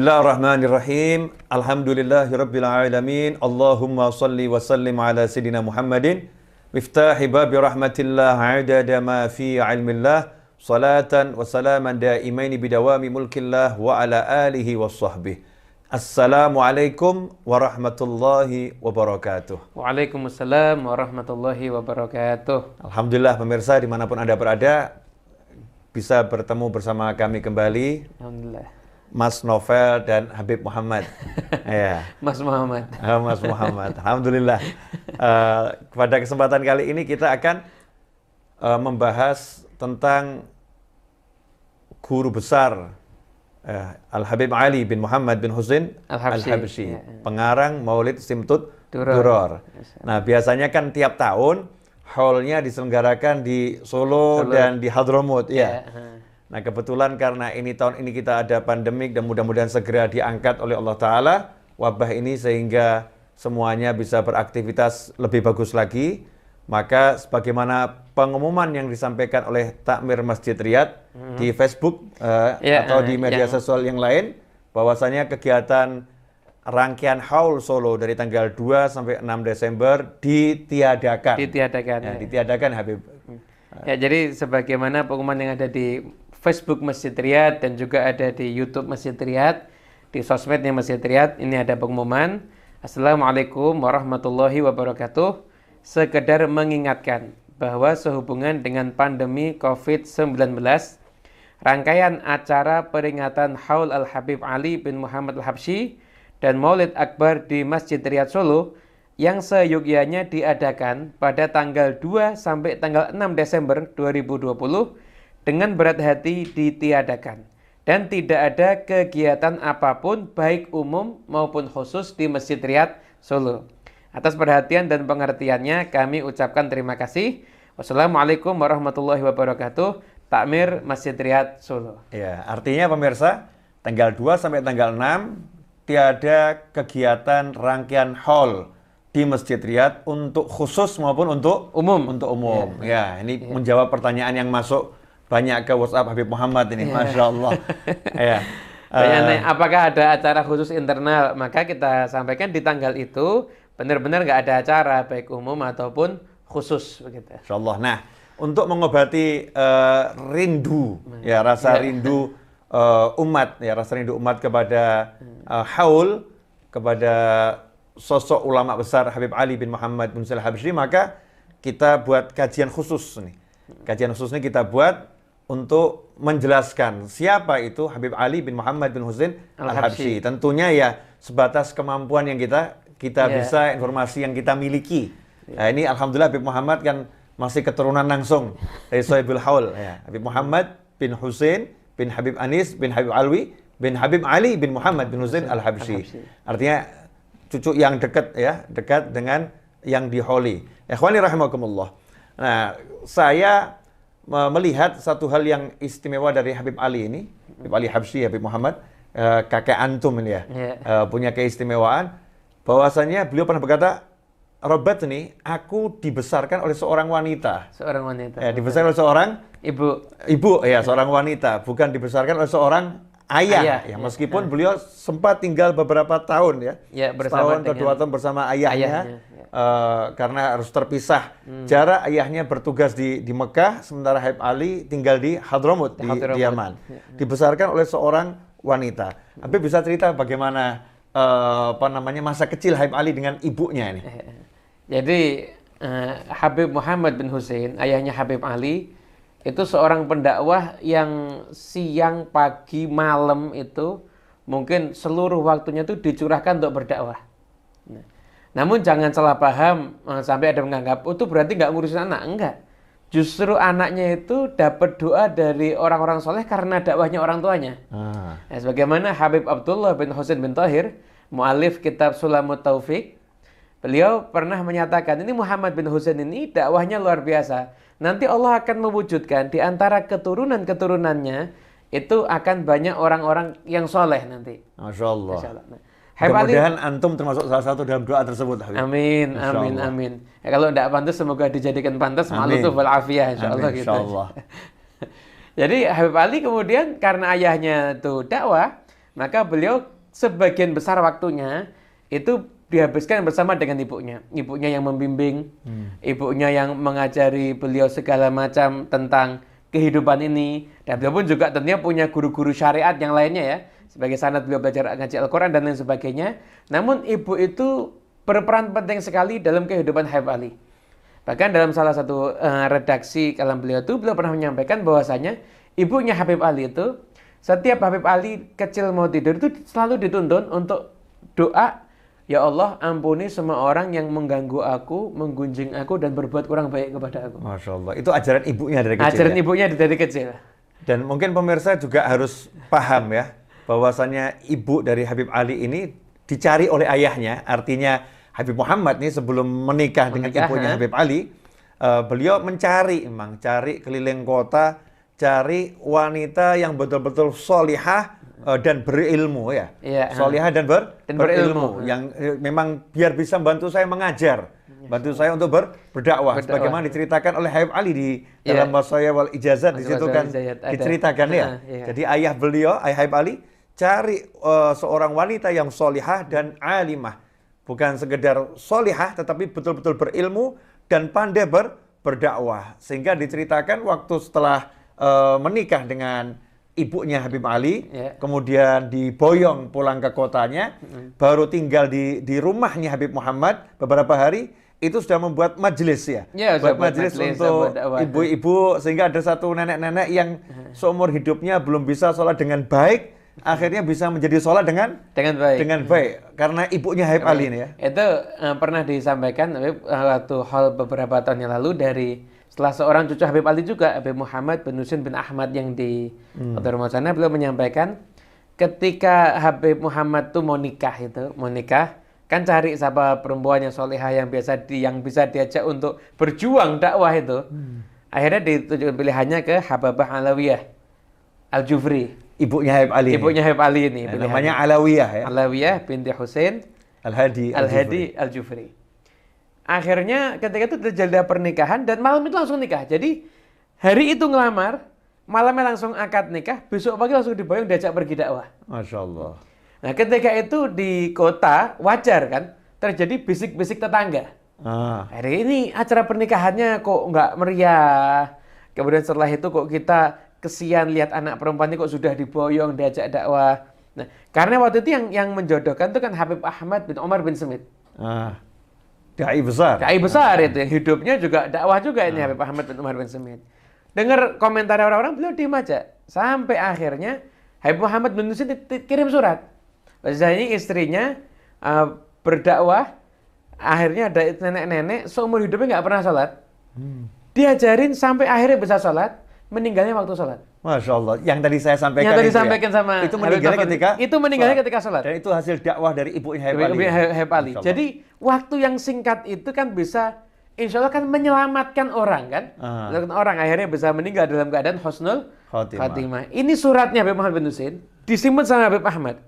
Bismillahirrahmanirrahim. Alhamdulillahirabbil alamin. Allahumma salli wa sallim ala sayidina Muhammadin miftahi babi rahmatillah adada ma fi ilmillah salatan wa salaman daimaini bidawami mulkillah wa ala alihi wa sahbihi. Assalamualaikum warahmatullahi wabarakatuh. Waalaikumsalam warahmatullahi wabarakatuh. Alhamdulillah pemirsa di mana pun Anda berada bisa bertemu bersama kami kembali Alhamdulillah. Mas Novel dan Habib Muhammad. ya. Mas Muhammad. Ah, Mas Muhammad. Alhamdulillah. Eh, pada kesempatan kali ini kita akan eh, membahas tentang guru besar eh, Al Habib Ali bin Muhammad bin Husain Al. Habsyi, Ya, ya. pengarang Maulid Simtud Duror. Duror. Nah, biasanya kan tiap tahun haulnya diselenggarakan di Solo, Solo. dan di Hadramut, ya. ha. Nah kebetulan karena ini tahun ini kita ada pandemik dan mudah-mudahan segera diangkat oleh Allah Ta'ala wabah ini sehingga semuanya bisa beraktivitas lebih bagus lagi. Maka sebagaimana pengumuman yang disampaikan oleh Takmir Masjid Riyadh di Facebook eh, Ya, atau di eh, media yang- sosial yang lain bahwasanya kegiatan rangkaian haul Solo dari tanggal 2 sampai 6 Desember ditiadakan. Ditiadakan. Ya, ya. ditiadakan Habib. Ya, jadi sebagaimana pengumuman yang ada di Facebook Masjid Riyadh dan juga ada di YouTube Masjid Riyadh, di sosmednya Masjid Riyadh, ini ada pengumuman. Assalamualaikum warahmatullahi wabarakatuh. Sekedar mengingatkan bahwa sehubungan dengan pandemi COVID-19, rangkaian acara peringatan Haul Al-Habib Ali bin Muhammad Al-Habsyi dan Maulid Akbar di Masjid Riyadh Solo yang seyogyanya diadakan pada tanggal 2 sampai tanggal 6 Desember 2020 dengan berat hati ditiadakan dan tidak ada kegiatan apa pun baik umum maupun khusus di Masjid Riyadh Solo. Atas perhatian dan pengertiannya kami ucapkan terima kasih. Wassalamualaikum warahmatullahi wabarakatuh. Takmir Masjid Riyadh Solo. Ya, artinya pemirsa, tanggal 2 sampai tanggal 6 tiada kegiatan rangkaian haul di Masjid Riyadh untuk khusus maupun untuk Umum. Untuk umum. Ya, ini menjawab pertanyaan yang masuk banyak ke WhatsApp Habib Muhammad ini, Masya Allah. ya. Nanya, apakah ada acara khusus internal? Maka kita sampaikan di tanggal itu benar-benar nggak ada acara baik umum ataupun khusus begitu. Insya Allah. Nah, untuk mengobati eh, rindu, ya rasa rindu eh, umat, ya rasa rindu umat kepada eh, haul, kepada sosok ulama besar Habib Ali bin Muhammad bin Salah Habsyi, maka kita buat kajian khusus nih. Kajian khusus ini kita buat untuk menjelaskan siapa itu Habib Ali bin Muhammad bin Husain Al-Habsyi. Tentunya ya sebatas kemampuan yang kita kita Ya. bisa informasi yang kita miliki. Nah, ini alhamdulillah Habib Muhammad kan masih keturunan langsung dari Sohibul Haul ya. Habib Muhammad bin Husain bin Habib Anis bin Habib Alwi bin Habib Ali bin Muhammad bin Husain Al-Habsyi. Artinya cucu yang dekat ya, dekat dengan yang diholi. Ikhwani rahimakumullah. Nah, saya melihat satu hal yang istimewa dari Habib Ali ini, Habib Ali Habsyi, Habib Muhammad, eh, kakek antum ini ya, Iya. eh, punya keistimewaan bahwasanya beliau pernah berkata, Robert ini, aku dibesarkan oleh seorang wanita. Seorang wanita. Ya, dibesarkan oleh seorang Ibu. ibu, ya seorang wanita, bukan dibesarkan oleh seorang ayah. Ayah, ya, ya. meskipun beliau sempat tinggal beberapa tahun ya, Ya, setahun atau dua tahun bersama ayahnya, ayahnya, ya. Hmm. eh, karena harus terpisah. Jarak ayahnya bertugas di di Mekah, sementara Habib Ali tinggal di Hadramut di, Di Hadramut. di Yaman. Ya. Dibesarkan oleh seorang wanita. Habib bisa cerita bagaimana eh, apa namanya masa kecil Habib Ali dengan ibunya ini? Jadi eh, Habib Muhammad bin Hussein, ayahnya Habib Ali, itu seorang pendakwah yang siang, pagi, malam itu mungkin seluruh waktunya itu dicurahkan untuk berdakwah. Nah, namun jangan salah paham eh, sampai ada menganggap oh, itu berarti nggak ngurusin anak, enggak. Justru anaknya itu dapat doa dari orang-orang soleh karena dakwahnya orang tuanya. Ah. Nah, sebagaimana Habib Abdullah bin Husain bin Tahir, mualif kitab Sulamut Taufik, beliau pernah menyatakan ini Muhammad bin Husain ini dakwahnya luar biasa. Nanti Allah akan mewujudkan di antara keturunan-keturunannya itu akan banyak orang-orang yang soleh nanti. Masya Allah. Insya Allah. Nah, Mudah-mudahan antum termasuk salah satu dalam doa tersebut. Habib. Amin, Insya amin, Allah. amin. Ya, kalau tidak pantas semoga dijadikan pantas malu wal afiyah insya Allah Amin, gitu. insya Allah. Jadi Habib Ali kemudian karena ayahnya itu dakwah, maka beliau sebagian besar waktunya itu dihabiskan bersama dengan ibunya. Ibunya yang membimbing, ibunya yang mengajari beliau segala macam tentang kehidupan ini. Dan beliau pun juga tentunya punya guru-guru syariat yang lainnya ya. Sebagai sanad beliau belajar ngaji Al-Quran dan lain sebagainya. Namun ibu itu berperan penting sekali dalam kehidupan Habib Ali. Bahkan dalam salah satu uh, redaksi kalam beliau itu beliau pernah menyampaikan bahwasanya ibunya Habib Ali itu setiap Habib Ali kecil mau tidur itu selalu dituntun untuk doa Ya Allah, ampuni semua orang yang mengganggu aku, menggunjing aku, dan berbuat kurang baik kepada aku. Masya Allah. Itu ajaran ibunya dari kecil. Ajaran ya? ibunya dari kecil. Dan mungkin pemirsa juga harus paham ya, bahwasannya ibu dari Habib Ali ini dicari oleh ayahnya. Artinya Habib Muhammad nih sebelum menikah, dengan Menikah, ibunya ha? Habib Ali, eh, beliau mencari, emang cari keliling kota, cari wanita yang betul-betul solihah eh, dan berilmu ya. Iya, ha. solihah dan, ber, Dan berilmu, ha. yang eh, memang biar bisa bantu saya mengajar, bantu saya untuk ber, berdakwah. Berdakwah. Sebagaimana diceritakan oleh Habib Ali di Iya. dalam wasaya wal ijazat di situ kan diceritakan ya. Iya. Jadi ayah beliau, ayah Habib Ali, cari eh, seorang wanita yang solihah dan alimah. Bukan sekedar solihah, tetapi betul-betul berilmu dan pandai ber, berdakwah. Sehingga diceritakan waktu setelah menikah dengan ibunya Habib Ali, Iya. kemudian diboyong pulang ke kotanya, baru tinggal di, di rumahnya Habib Muhammad beberapa hari, itu sudah membuat majelis ya. Iya, sudah buat majelis untuk ibu-ibu sehingga ada satu nenek-nenek yang seumur hidupnya belum bisa sholat dengan baik, akhirnya bisa menjadi sholat dengan Dengan baik. dengan baik karena ibunya Habib Ali ini ya. Itu eh, pernah disampaikan Habib, eh, waktu hal beberapa tahun yang lalu dari setelah seorang cucu Habib Ali juga Habib Muhammad bin Husin bin Ahmad yang di Hmm. Sana beliau menyampaikan ketika Habib Muhammad tuh mau nikah itu mau nikah kan cari siapa perempuan yang solehah yang biasa di, yang bisa diajak untuk berjuang dakwah itu Hmm. akhirnya ditujukan pilihannya ke Hababah Alawiyah Al Jufri Ibunya Habib Ali. ibunya Habib Ali ini Ya, namanya Alawiyah ya. Alawiyah binti Husain Al-Hadi. Al-Hadi Al-Jufri. Akhirnya ketika itu terjadi pernikahan dan malam itu langsung nikah. Jadi hari itu ngelamar, malamnya langsung akad nikah, besok pagi langsung diboyong diajak pergi dakwah. Masya Allah. Nah ketika itu di kota wajar kan terjadi bisik-bisik tetangga. Ah. Hari ini acara pernikahannya kok nggak meriah. Kemudian setelah itu kok kita kesian lihat anak perempuan ini kok sudah diboyong diajak dakwah. Nah, karena waktu itu yang yang menjodohkan itu kan Habib Ahmad bin Omar bin Semit. Ah. Dai besar. Dai besar itu yang hidupnya juga dakwah juga ini Habib Ahmad bin Umar bin Semit. Dengar komentar orang-orang beliau diem aja sampai akhirnya Habib Muhammad bin Nusin kirim surat. Bahasa ini istrinya uh, berdakwah akhirnya ada nenek-nenek seumur hidupnya nggak pernah sholat. Diajarin sampai akhirnya bisa sholat, meninggalnya waktu sholat. Masya Allah. Yang tadi saya sampaikan Yang tadi itu ya. sampaikan sama itu Habib meninggalnya Muhammad. ketika Itu meninggalnya sholat. ketika sholat. Dan itu hasil dakwah dari Habib Ali. Habib Habib- Habib Allah. Jadi waktu yang singkat itu kan bisa insya Allah kan menyelamatkan orang kan. Menyelamatkan orang akhirnya bisa meninggal dalam keadaan husnul khatimah. Ini suratnya Habib Muhammad bin Husin disimpan sama Habib Ahmad.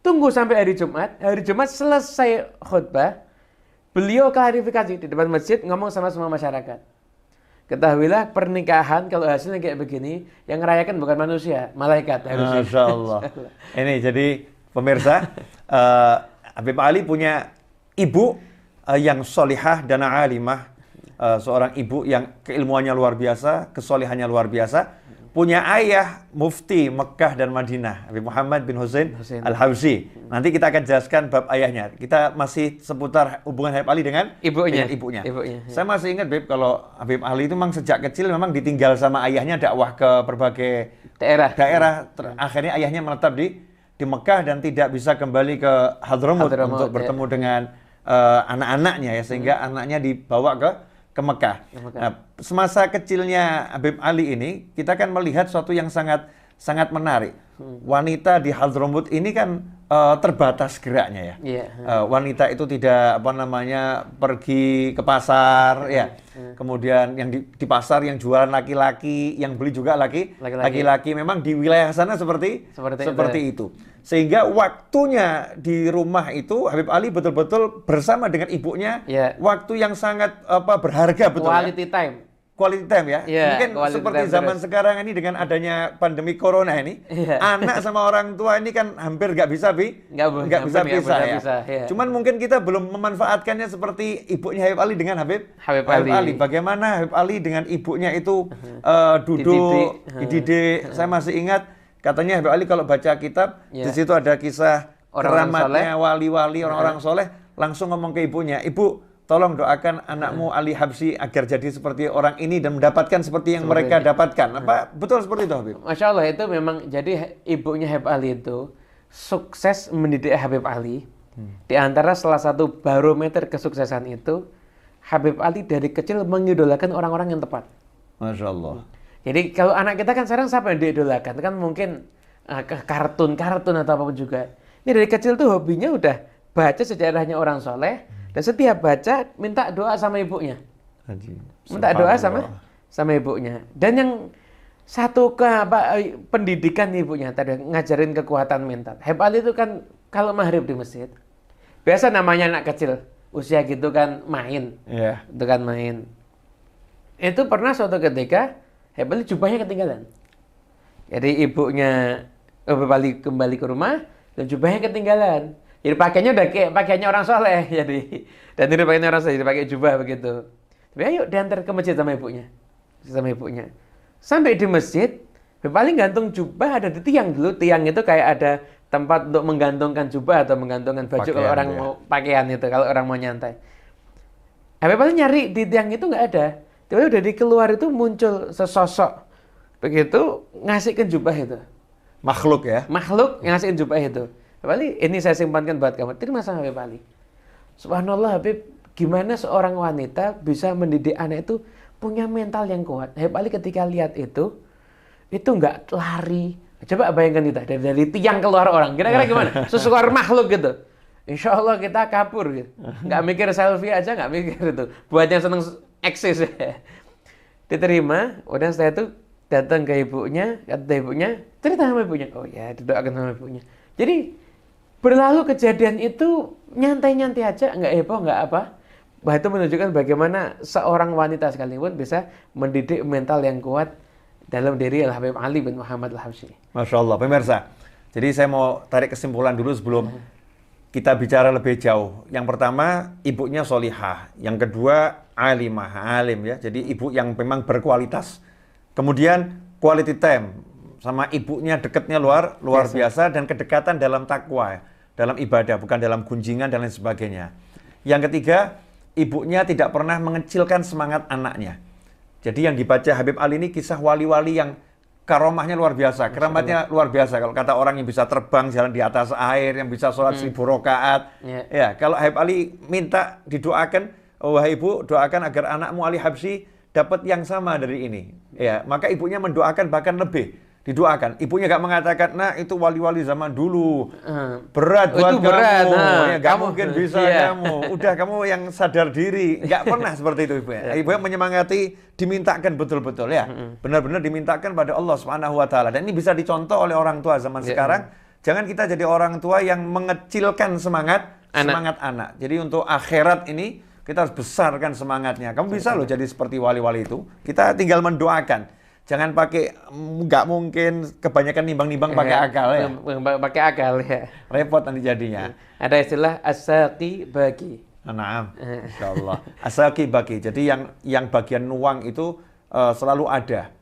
Tunggu sampai hari Jumat. Hari Jumat selesai khutbah. Beliau klarifikasi di depan masjid ngomong sama semua masyarakat. Ketahuilah pernikahan kalau hasilnya kayak begini, yang ngerayakan bukan manusia, malaikat harusnya. Masya Allah. Ini jadi pemirsa, eh, Habib Ali punya ibu eh, yang solihah dan alimah, Eh, seorang ibu yang keilmuannya luar biasa, kesolihannya luar biasa. Punya ayah mufti Mekah dan Madinah, Habib Muhammad bin Husain Husain. Al-Habsyi. Nanti kita akan jelaskan bab ayahnya. Kita masih seputar hubungan Habib Ali dengan Ibunya. dengan ibunya. Ibunya, ya. Saya masih ingat, Beb, kalau Habib Ali itu memang sejak kecil memang ditinggal sama ayahnya dakwah ke berbagai Daerah. daerah ter- akhirnya ayahnya menetap di di Mekah dan tidak bisa kembali ke Hadramut Hadramut, untuk ya. bertemu dengan eh, anak-anaknya ya sehingga anaknya dibawa ke ke Mekah. Mekah. Nah, semasa kecilnya Habib Ali ini kita kan melihat suatu yang sangat sangat menarik. Hmm. Wanita di Hadramut ini kan eh, terbatas geraknya ya. Iya. Eh, wanita itu tidak apa namanya pergi ke pasar ya. Kemudian yang di, di pasar yang jualan laki-laki, yang beli juga laki Laki-laki. laki-laki. Memang di wilayah sana seperti Seperti itu. Sehingga waktunya di rumah itu Habib Ali betul-betul bersama dengan ibunya Iya. waktu yang sangat apa berharga betul. ya. Quality time. quality time ya. Iya, Mungkin seperti time zaman terus. sekarang ini dengan adanya pandemi corona ini, Iya. anak sama orang tua ini kan hampir nggak bisa bi, Nggak bisa pisah bisa ya. pisah, iya. Cuman mungkin kita belum memanfaatkannya seperti ibunya Habib Ali dengan Habib Habib Ali. Bagaimana Habib Ali dengan ibunya itu eh, duduk, Dididik. dididik. Saya masih ingat katanya Habib Ali kalau baca kitab Iya. di situ ada kisah Orang-orang keramatnya wali-wali orang-orang soleh langsung ngomong ke ibunya, ibu tolong doakan anakmu Ali Habsi agar jadi seperti orang ini dan mendapatkan seperti yang mereka dapatkan. Apa betul seperti itu Habib? Masya Allah itu memang jadi ibunya Habib Ali itu sukses mendidik Habib Ali. Di antara salah satu barometer kesuksesan itu Habib Ali dari kecil mengidolakan orang-orang yang tepat. Masya Allah. Jadi kalau anak kita kan sekarang siapa yang diidolakan? Kan mungkin uh, ke kartun, kartun atau apa pun juga. Ini dari kecil tuh hobinya udah baca sejarahnya orang soleh dan setiap baca minta doa sama ibunya. Minta doa sama sama ibunya. Dan yang satu ke apa eh, pendidikan ibunya tadi ngajarin kekuatan mental. Ali itu kan kalau maghrib di masjid biasa namanya anak kecil usia gitu kan main Iya. itu kan main. Itu pernah suatu ketika Ali jubahnya ketinggalan. Jadi ibunya Habib Ali kembali ke rumah dan jubahnya ketinggalan. Jadi pakainya udah kayak pakaiannya orang soleh. Jadi dan ini pakainya orang soleh, jadi pakai jubah begitu. Tapi ayo diantar ke masjid sama ibunya, sama ibunya. Sampai di masjid, Habib Ali gantung jubah ada di tiang dulu. Tiang itu kayak ada tempat untuk menggantungkan jubah atau menggantungkan baju kalau Pakaian, orang ya. mau pakaian itu, kalau orang mau nyantai. Habib Ali nyari di tiang itu nggak ada. Tiba-tiba dari keluar itu muncul sesosok begitu ngasihkan jubah itu. Makhluk ya. Makhluk yang ngasihkan jubah itu. Habib Ali, ini saya simpankan buat kamu. Terima kasih Habib Ali. Subhanallah Habib, gimana seorang wanita bisa mendidik anak itu punya mental yang kuat. Habib Ali ketika lihat itu, itu nggak lari. Coba bayangkan kita dari, dari tiang keluar orang. Kira-kira gimana? Sesuatu makhluk gitu. Insya Allah kita kabur gitu. Nggak mikir selfie aja, nggak mikir itu. Buat yang seneng eksis. Diterima, udah setelah itu datang ke ibunya, kata ibunya, cerita sama ibunya. Oh ya, didoakan sama ibunya. Jadi berlalu kejadian itu nyantai-nyantai aja, nggak heboh, nggak apa. Bah itu menunjukkan bagaimana seorang wanita sekalipun bisa mendidik mental yang kuat dalam diri Al Habib Ali bin Muhammad Al Habsyi. Masya Allah, pemirsa. Jadi saya mau tarik kesimpulan dulu sebelum kita bicara lebih jauh. Yang pertama, ibunya solihah. Yang kedua, alimah, alim ya. Jadi ibu yang memang berkualitas. Kemudian quality time sama ibunya dekatnya luar luar biasa dan kedekatan dalam takwa, ya. dalam ibadah, bukan dalam gunjingan dan lain sebagainya. Yang ketiga, ibunya tidak pernah mengecilkan semangat anaknya. Jadi yang dibaca Habib Ali ini kisah wali-wali yang karomahnya luar biasa, keramatnya luar biasa. Kalau kata orang yang bisa terbang jalan di atas air, yang bisa sholat seribu rakaat, Ya. ya kalau Habib Ali minta didoakan, oh, wahai ibu doakan agar anakmu Ali Habsi dapat yang sama dari ini. Ya, maka ibunya mendoakan bahkan lebih didoakan. Ibunya gak mengatakan, nah itu wali-wali zaman dulu. Eh, Berat Oh, buat itu berat, kamu, nah, ya, gak kamu- mungkin bisa iya. kamu. Udah kamu yang sadar diri, nggak pernah seperti itu ibu ya. Ibu yang menyemangati, dimintakan betul-betul ya, benar-benar dimintakan pada Allah Subhanahu Wa Taala. Dan ini bisa dicontoh oleh orang tua zaman Iya. sekarang. Jangan kita jadi orang tua yang mengecilkan semangat Anak. semangat anak. Jadi untuk akhirat ini kita harus besarkan semangatnya. Kamu bisa loh jadi seperti wali-wali itu. Kita tinggal mendoakan. Jangan pakai nggak mungkin kebanyakan nimbang-nimbang pakai eh, akal ya. eh, Pakai akal ya. Repot nanti jadinya. Ada istilah asaki bagi. Naam, Eh. insya Allah. Asaki bagi. Jadi yang yang bagian uang itu eh, selalu ada.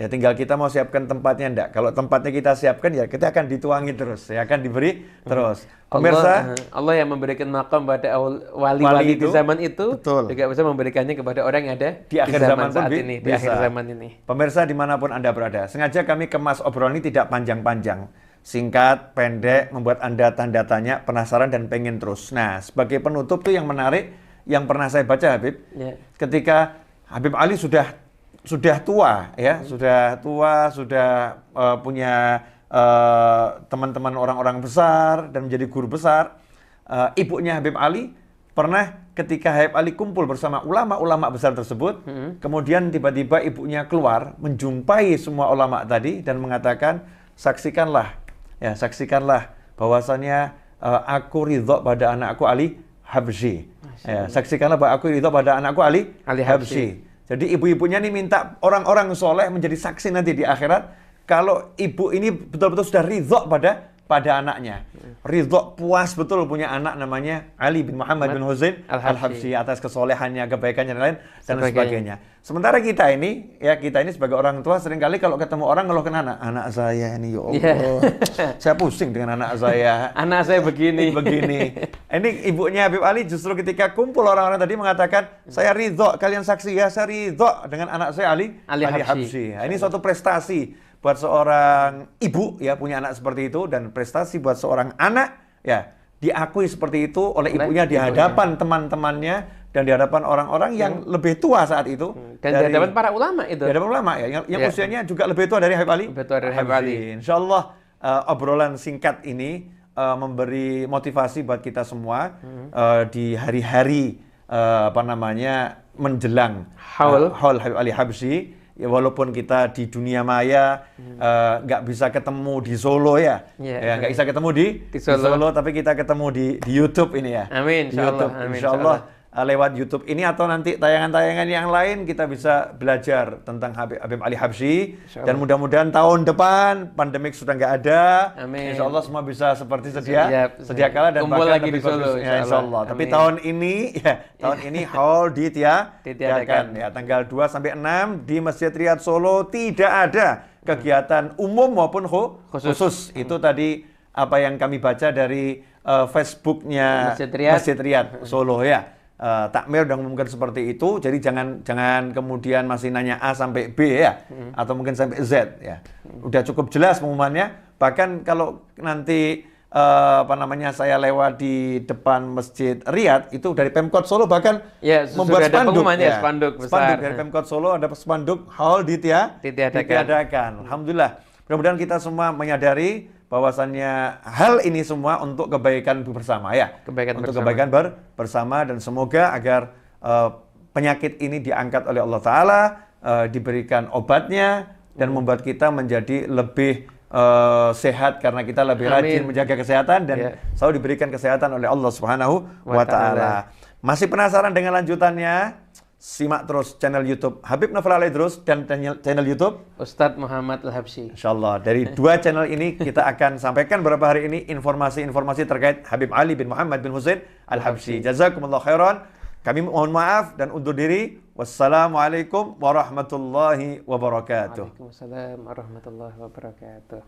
Ya tinggal kita mau siapkan tempatnya enggak. Kalau tempatnya kita siapkan ya kita akan dituangi terus, ya akan diberi terus. Pemirsa, Allah, eh, Allah yang memberikan makam pada wali-wali di zaman itu betul. juga bisa memberikannya kepada orang yang ada di akhir zaman, pun saat bi- ini, di akhir zaman ini. Pemirsa di mana pun Anda berada, sengaja kami kemas obrolan ini tidak panjang-panjang. Singkat, pendek, membuat Anda tanda tanya, penasaran, dan pengen terus. Nah, sebagai penutup tuh yang menarik, yang pernah saya baca Habib, Ya. ketika Habib Ali sudah sudah tua ya, sudah tua, sudah eh, punya eh, teman-teman orang-orang besar dan menjadi guru besar. Eh, ibunya Habib Ali pernah ketika Habib Ali kumpul bersama ulama-ulama besar tersebut, kemudian tiba-tiba ibunya keluar menjumpai semua ulama tadi dan mengatakan, saksikanlah, ya saksikanlah bahwasannya eh, aku ridho pada anakku Ali Habsyi. Ya, saksikanlah bahwa aku ridho pada anakku Ali, Ali Habsyi. Jadi ibu-ibunya nih minta orang-orang soleh menjadi saksi nanti di akhirat. Kalau ibu ini betul-betul sudah ridho pada pada anaknya. Ridho puas betul punya anak namanya Ali bin Muhammad bin Husain Al-Habsyi. Al-Habsyi atas kesolehannya, kebaikannya dan lain dan Sebagainya. sebagainya. Sementara kita ini, ya kita ini sebagai orang tua sering kali kalau ketemu orang ngeluhkan anak, anak saya ini ya Allah, Iya. saya pusing dengan anak saya. Anak saya begini. begini. Ini ibunya Habib Ali justru ketika kumpul orang-orang tadi mengatakan, saya ridho, kalian saksi ya, saya ridho dengan anak saya Ali, Ali Habsyi. Nah, ini suatu prestasi buat seorang ibu ya punya anak seperti itu dan prestasi buat seorang anak ya diakui seperti itu oleh ibunya di hadapan teman-temannya dan di hadapan orang-orang yang lebih tua saat itu Hmm. Dan dari- di hadapan para ulama itu. di hadapan ulama ya yang, yang Ya. usianya juga lebih tua dari Habib Ali Lebih tua dari Habib. Ali. Insya Allah eh, obrolan singkat ini eh, memberi motivasi buat kita semua Hmm. eh, di hari-hari eh, apa namanya menjelang Haul. eh, haul Habib Ali Habsyi. Ya, walaupun kita di dunia maya eh, nggak bisa ketemu di Solo ya, Hmm. Iya. ya nggak bisa ketemu di, Di Solo. tapi kita ketemu di di YouTube ini ya. Amin, Di insya Allah. YouTube. Amin, Insya insya Allah uh, lewat YouTube ini atau nanti tayangan-tayangan yang lain kita bisa belajar tentang Habib, Habib Ali Habsyi dan mudah-mudahan tahun depan pandemik sudah nggak ada Amin. Insya Allah semua bisa seperti sedia Siap. sedia kala dan Kumpul bahkan lagi lebih di Solo, bagus. insya Ya, insya Allah. Tapi tahun ini ya tahun ini hall Ditiadakan. ditiadakan ya tanggal 2 sampai 6 di Masjid Riyad Solo tidak ada kegiatan umum maupun khu- Khusus. khusus itu tadi apa yang kami baca dari uh, Facebooknya Masjid Riyad. Masjid Riyad Solo ya. Eh, takmir udah mengumumkan seperti itu, jadi jangan jangan kemudian masih nanya A sampai B ya, atau mungkin sampai Z ya. Udah cukup jelas pengumumannya. Bahkan kalau nanti eh, apa namanya saya lewat di depan Masjid Riyad itu dari Pemkot Solo bahkan Ya, sudah membuat ada spanduk pengumumannya, spanduk besar. Spanduk dari Pemkot Solo ada spanduk hall ditia, Ditiadakan. ditiadakan. Alhamdulillah. Mudah-mudahan kita semua menyadari bahwasannya hal ini semua untuk kebaikan bersama ya. Kebaikan untuk bersama. kebaikan ber- bersama dan semoga agar eh, penyakit ini diangkat oleh Allah taala, eh, diberikan obatnya dan Hmm. membuat kita menjadi lebih eh, sehat karena kita lebih rajin Amin. menjaga kesehatan dan Ya. selalu diberikan kesehatan oleh Allah Subhanahu wa taala. Masih penasaran dengan lanjutannya? Simak terus channel YouTube Habib Novel Ali Idrus dan channel, channel YouTube Ustadz Muhammad Al-Habsyi. Insya Allah dari dua channel ini kita akan sampaikan beberapa hari ini informasi-informasi terkait Habib Ali bin Muhammad bin Husain Al-Habsyi. Jazakumullah khairan. Kami mohon maaf dan undur diri. Wassalamualaikum warahmatullahi wabarakatuh. Waalaikumsalam warahmatullahi wabarakatuh.